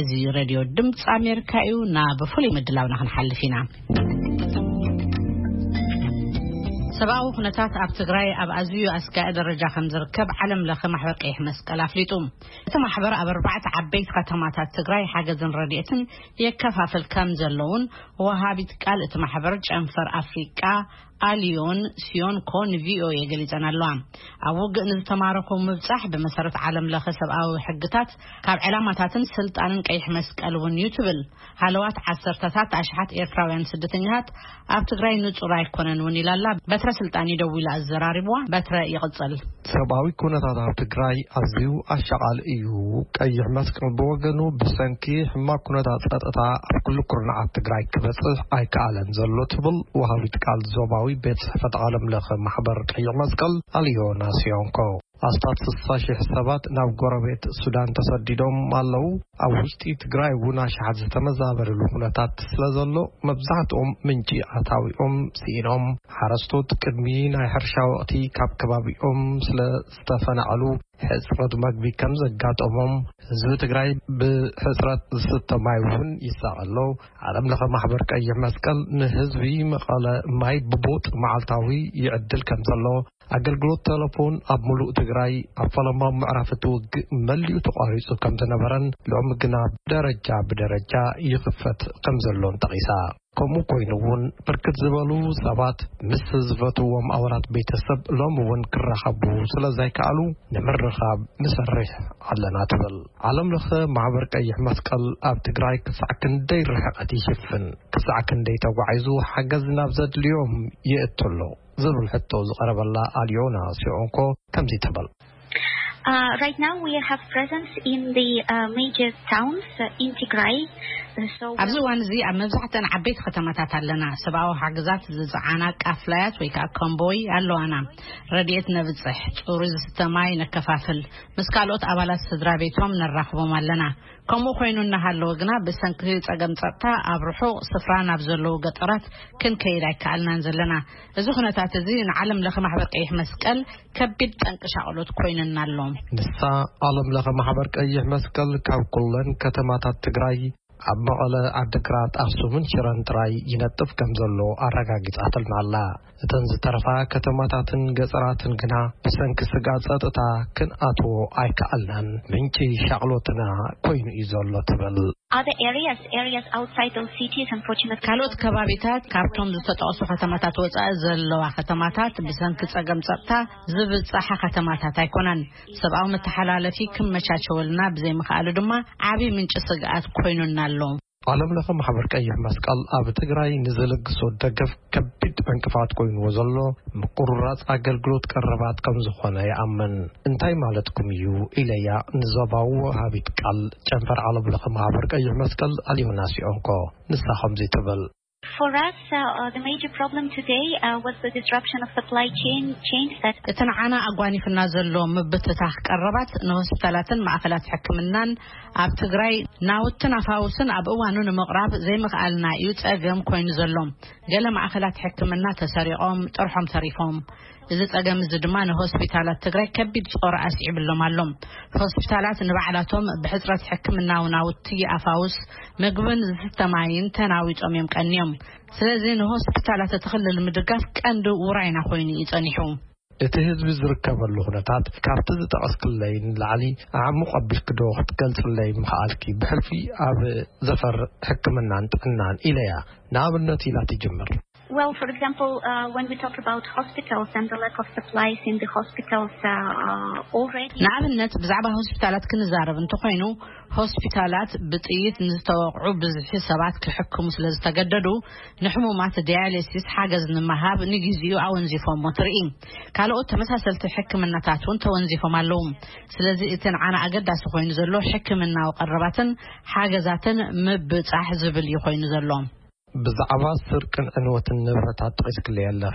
እዚ ሬድዮ ድምፂ ኣሜሪካ እዩ እና ብፍሉይ ምድላውና ክንሓልፍ ኢና ሰብኣዊ ኩነታት ኣብ ትግራይ ኣብ ኣዝዩ ኣስጋኢ ደረጃ ከም ዝርከብ ዓለም ለኸ ማሕበር ቀይሕ መስቀል ኣፍሊጡ እቲ ማሕበር ኣብ ኣርባዕተ ዓበይቲ ከተማታት ትግራይ ሓገዝን ረድኤትን የከፋፍል ከም ዘለውን ወሃቢት ቃል እቲ ማሕበር ጨንፈር ኣፍሪቃ ኣልዮን ስዮንኮ ንቪኦኤ ገሊጸን ኣለዋ። ኣብ ውግእ ንዝተማረኹ ምብጻሕ ብመሰረት ዓለም ለኸ ሰብኣዊ ሕግታት ካብ ዕላማታትን ስልጣንን ቀይሕ መስቀል እውን እዩ ትብል። ሃለዋት ዓሰርተታት ኣሽሓት ኤርትራውያን ስደተኛታት ኣብ ትግራይ ንጹር ኣይኮነን እውን ኢላላ። በትረ ስልጣን እዩ ደዊሉ ኣዘራሪብዋ። በትረ ይቕጽል። ሰብኣዊ ኩነታት ኣብ ትግራይ ኣዝዩ ኣሻቓሊ እዩ። ቀይሕ መስቀል ብወገኑ ብሰንኪ ሕማቕ ኩነታት ጸጥታ ኣብ ኩሉ ኩርናዓት ትግራይ ክበጽሕ ኣይከኣለን ዘሎ ትብል ወሃቢት ቃል ዞባዊ ቤት ጽሕፈት ዓለም ለኸ ማሕበር ቀይሕ መስቀል ኣልዮና ስዮንኮ። ኣስታት ስሳ ሽሕ ሰባት ናብ ጎረቤት ሱዳን ተሰዲዶም ኣለው። ኣብ ውሽጢ ትግራይ እውን ኣሽሓት ዝተመዛበልሉ ኩነታት ስለዘሎ መብዛሕትኦም ምንጪ ኣታዊኦም ስኢኖም። ሓረስቶት ቅድሚ ናይ ሕርሻ ወቕቲ ካብ ከባቢኦም ስለ ዝተፈናቐሉ ሕፅረት መግቢ ከም ዘጋጠሞም፣ ህዝቢ ትግራይ ብሕፅረት ዝስተ ማይ እውን ይሳቐ ኣሎ። ዓለም ለኸ ማሕበር ቀይሕ መስቀል ንህዝቢ መቐለ ማይ ብቦጥ መዓልታዊ ይዕድል ከም ዘሎ፣ ኣገልግሎት ተለፎን ኣብ ሙሉእ ትግራይ ኣብ ፈለማ ምዕራፍ እቲ ውግእ መሊኡ ተቋሪፁ ከም ዝነበረን ሎሚ ግና ደረጃ ብደረጃ ይኽፈት ከም ዘሎን ጠቒሳ። ከምኡ ኮይኑ እውን ብርክት ዝበሉ ሰባት ምስ ዝፈትዎም ኣባላት ቤተሰብ ሎሚ እውን ክራኸቡ ስለ ዘይከኣሉ ንምርኻብ ንሰርሕ ኣለና ትብል። ዓለም ለኸ ማሕበር ቀይሕ መስቀል ኣብ ትግራይ ክሳዕ ክንደይ ርሕቐት ይሽፍን፣ ክሳዕ ክንደይ ተጓዒዙ ሓገዝ ናብ ዘድልዮም የእቱ ኣሎ ዝብል ሕቶ ዝቐረበላ ኣልዮና ሲዖንኮ ከምዚ ትብል። ኣብዚ እዋን እዚ ኣብ መብዛሕተን ዓበይቲ ከተማታት ኣለና ሰብኣዊ ሓግዛት ዝፀዓና ቃፍላያት ወይ ከዓ ኮምቦይ ኣለዋና ረድኤት ነብፅሕ ፅሩይ ዝስተ ማይ ነከፋፍል ምስ ካልኦት ኣባላት ስድራ ቤቶም ነራኽቦም ኣለና ከምኡ ኮይኑ እናሃለወ ግና ብሰንኪ ፀገም ፀጥታ ኣብ ርሑቕ ስፍራ ናብ ዘለዉ ገጠራት ክንከይድ ኣይከኣልናን ዘለና እዚ ኩነታት እዚ ንዓለም ለኸ ማሕበር ቀይሕ መስቀል ከቢድ ጠንቂ ሻቕሎት ኮይኑና ኣሎ። ንሳ፣ ዓለም ለኸ ማሕበር ቀይሕ መስቀል ካብ ኩለን ከተማታት ትግራይ ኣብ መቐለ፣ ዓዲግራት፣ ኣኽሱምን ሽረን ጥራይ ይነጥፍ ከም ዘሎ ኣረጋጊጻትልና ኣላ። እተን ዝተረፋ ከተማታትን ገፀራትን ግና ብሰንኪ ስግኣት ጸጥታ ክንኣትዎ ኣይከኣልናን፣ ምንጪ ሻቕሎትና ኮይኑ እዩ ዘሎ ትብል። ካልኦት ከባቢታት ካብቶም ዝተጠቕሱ ከተማታት ወፃኢ ዘለዋ ከተማታት ብሰንኪ ፀገም ፀጥታ ዝብፃሓ ከተማታት ኣይኮናን። ሰብኣዊ መተሓላለፊ ክመቻቸወልና ብዘይምኽኣሉ ድማ ዓብይ ምንጪ ስግኣት ኮይኑና ኣሎ። ዓለምለኸ ማሕበር ቀይሕ መስቀል ኣብ ትግራይ ንዝልግሶ ደገፍ ከቢድ ዕንቅፋት ኮይንዎ ዘሎ ምቁርራፅ ኣገልግሎት ቀረባት ከምዝኾነ ይኣምን። እንታይ ማለትኩም እዩ ኢለያ ንዞባዊ ወሃቢት ቃል ጨንፈር ዓለምለኸ ማህበር ቀይሕ መስቀል ኣልዮና ሲኦንኮ። ንሳ ከምዚ ትብል። For us, uh, the major problem today uh, was the disruption of supply chain chains that እቲ ንዓና ኣጓኒፍና ዘሎ ምብትታኽ ቀረባት ንሆስፒታላትን ማእኸላት ሕክምናን ኣብ ትግራይ ናውትን ኣፋውስን ኣብ እዋኑ ንምቕራብ ዘይምኽኣልና እዩ ጸገም ኮይኑ ዘሎ። ገለ ማእኸላት ሕክምና ተሰሪቖም ጥርሖም ተሪፎም። እዚ ጸገም እዚ ድማ ንሆስፒታላት ትግራይ ከቢድ ጾር ኣስዒብሎም ኣሎ። ሆስፒታላት ንባዕላቶም ብሕፅረት ሕክምናዊ ናውቲ፣ ኣፋውስ፣ ምግብን ዝስተ ማይን ተናዊጾም እዮም ቀንዮም። ስለዚ ንሆስፒታላት እቲ ክልል ምድጋፍ ቀንዲ ውራይና ኮይኑ እዩ ጸኒሑ። እቲ ህዝቢ ዝርከበሉ ኩነታት ካብቲ ዝጠቐስክለይ ንላዕሊ ኣዕሙቕ ኣቢልኪዶ ክትገልጽለይ ምኸኣልኪ? ብሕልፊ ኣብ ዘፈር ሕክምናን ጥዕናን ኢለያ። ንኣብነት ኢላ ትጅምር። Well, for example, when we talk about hospitals and the lack of supplies in the hospitals already. ንኣብነት ብዛዕባ ሆስፒታላት ክንዛረብ እንተኾይኑ ሆስፒታላት ብጥይት ንዝተወቕዑ ብዝሒ ሰባት ክሕክሙ ስለዝተገደዱ ንሕሙማት ዲያሊሲስ ሓገዝ ንምሃብ ንግዜኡ ኣወንዚፎሞ ትርኢ። ካልኦት ተመሳሰልቲ ሕክምናታት እውን ተወንዚፎም ኣለዉ። ስለዚ እቲ ንዓና ኣገዳሲ ኮይኑ ዘሎ ሕክምናዊ ቀረባትን ሓገዛትን ምብጻሕ ዝብል እዩ ኮይኑ ዘሎ። ብዛዕባ ስርቅን ዕንወትን ንብረታት ጠቒስክለይ ኣለኺ።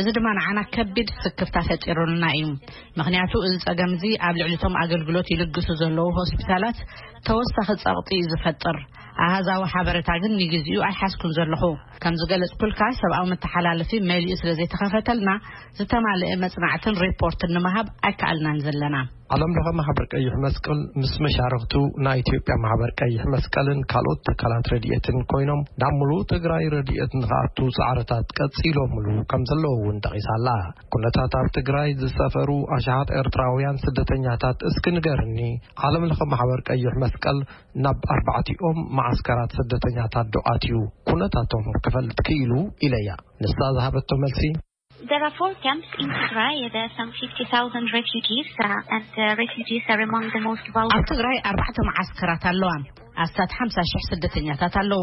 እዚ ድማ ንዓና ከቢድ ስክፍታ ፈጢሩልና እዩ። ምክንያቱ እዚ ጸገም እዚ ኣብ ልዕሊ እቶም ኣገልግሎት ይልግሱ ዘለዉ ሆስፒታላት ተወሳኺ ጸቕጢ እዩ ዝፈጥር። ኣሃዛዊ ሓበረታ ግን ንግዜኡ ኣይሓዝኩን ዘለኹ። ከም ዝገለጽኩልካ ሰብኣዊ መተሓላለፊ መሊኡ ስለ ዘይተኸፈተልና ዝተማልአ መጽናዕትን ሪፖርትን ንምሃብ ኣይከኣልናን ዘለና። ዓለም ለኸ ማሕበር ቀይሕ መስቀል ምስ መሻርኽቱ ናይ ኢትዮጵያ ማሕበር ቀይሕ መስቀልን ካልኦት ትካላት ረድኤትን ኮይኖም ናብ ሙሉእ ትግራይ ረድኤት ንክኣቱ ፃዕርታት ቀፂሎምሉ ከም ዘለዉ እውን ጠቒሳላ። ኩነታት ኣብ ትግራይ ዝሰፈሩ ኣሽሓት ኤርትራውያን ስደተኛታት እስኪ ንገርኒ ዓለም ለኸ ማሕበር ቀይሕ መስቀል ናብ ኣርባዕቲኦም መዓስከራት ስደተኛታት ዶ ኣትዩ ኩነታቶም ክፈልጥ ክኢሉ ኢለያ። ንሳ ዝሃበቶ መልሲ There are four camps in Tigray. There are some 50,000 refugees, uh, and uh, refugees are among the most vulnerable. ኣብ ትግራይ ኣርባዕተ መዓስከራት ኣለዋ ኣስታት ሓምሳ ሽሕ ስደተኛታት ኣለዉ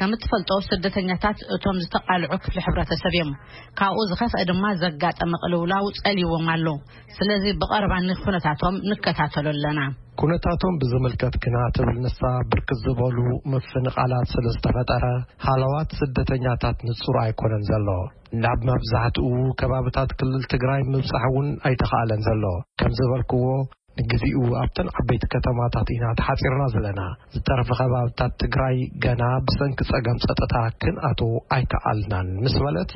ከም እትፈልጦ ስደተኛታት እቶም ዝተቓልዑ ክፍሊ ሕብረተሰብ እዮም ካብኡ ዝኸፍአ ድማ ዘጋጠመ ቅልውላው ጸልይዎም ኣሎ ስለዚ ብቐረባ ንኩነታቶም ንከታተሎ ኣለና ኩነታቶም ብዝምልከት ግና ትብል ንሳ ብርክት ዝበሉ ምፍንቓላት ስለ ዝተፈጠረ ሃለዋት ስደተኛታት ንጹር ኣይኮነን ዘሎ ናብ መብዛሕትኡ ከባብታት ክልል ትግራይ ምብፃሕ እውን ኣይተኻእለን ዘሎ። ከም ዝበልክዎ ንግዚኡ ኣብተን ዓበይቲ ከተማታት ኢና ተሓፂርና ዘለና። ዝተረፈ ከባብታት ትግራይ ገና ብሰንኪ ፀገም ፀጥታ ክንኣትው ኣይከኣልናን ምስ በለት፣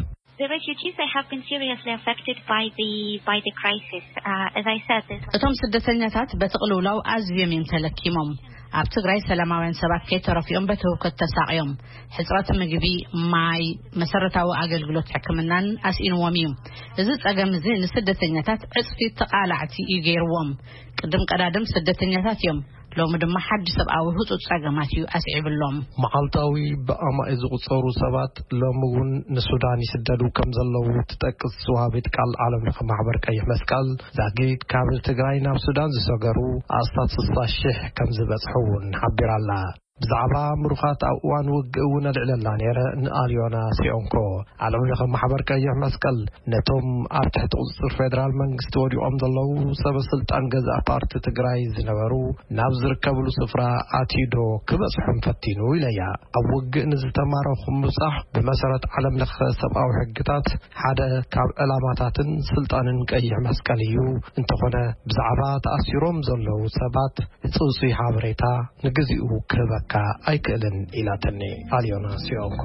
እቶም ስደተኛታት በቲ ቅልውላው ኣዝዮም እዮም ተለኪሞም። ኣብ ትግራይ ሰላማውያን ሰባት ከይተረፉ እዮም በቲ ህውከት ተሳቕዮም። ሕፅረት ምግቢ፣ ማይ፣ መሰረታዊ ኣገልግሎት ሕክምናን ኣስኢንዎም እዩ። እዚ ፀገም እዚ ንስደተኛታት ዕፅፊ ተቓላዕቲ እዩ ገይርዎም። ቅድም ቀዳድም ስደተኛታት እዮም፣ ሎሚ ድማ ሓዲ ሰብኣዊ ህፁፅ ፀገማት እዩ ኣስዒብሎም። መዓልታዊ ብኣማኢት ዝቑፀሩ ሰባት ሎሚ እውን ንሱዳን ይስደዱ ከም ዘለዉ ትጠቅስ ወሃቢት ቃል ዓለም ለኸ ማሕበር ቀይሕ መስቀል ዛጊድ ካብ ትግራይ ናብ ሱዳን ዝሰገሩ ኣስታት ስሳ ሽሕ ከም ዝበፅሑ እውን ሓቢራ ኣላ። ብዛዕባ ምሩኻት ኣብ እዋን ውግእ እውን ኣልዕለላ ነይረ ንኣልዮና ሲኦንኮ። ዓለም ለኸ ማሕበር ቀይሕ መስቀል ነቶም ኣብ ትሕቲ ቁፅፅር ፌዴራል መንግስቲ ወዲቖም ዘለዉ ሰበ ስልጣን ገዛእ ፓርቲ ትግራይ ዝነበሩ ናብ ዝርከብሉ ስፍራ ኣትዩ ዶ ክበፅሖም ፈቲኑ ኢለያ። ኣብ ውግእ ንዝተማረኹ ምብፃሕ ብመሰረት ዓለም ለኸ ሰብኣዊ ሕግታት ሓደ ካብ ዕላማታትን ስልጣንን ቀይሕ መስቀል እዩ፣ እንተኾነ ብዛዕባ ተኣሲሮም ዘለዉ ሰባት ጽጹይ ሓበሬታ ንግዚኡ ክህበካ ኣይክእልን ኢላትኒ ኣልዮና ሲኦንኮ።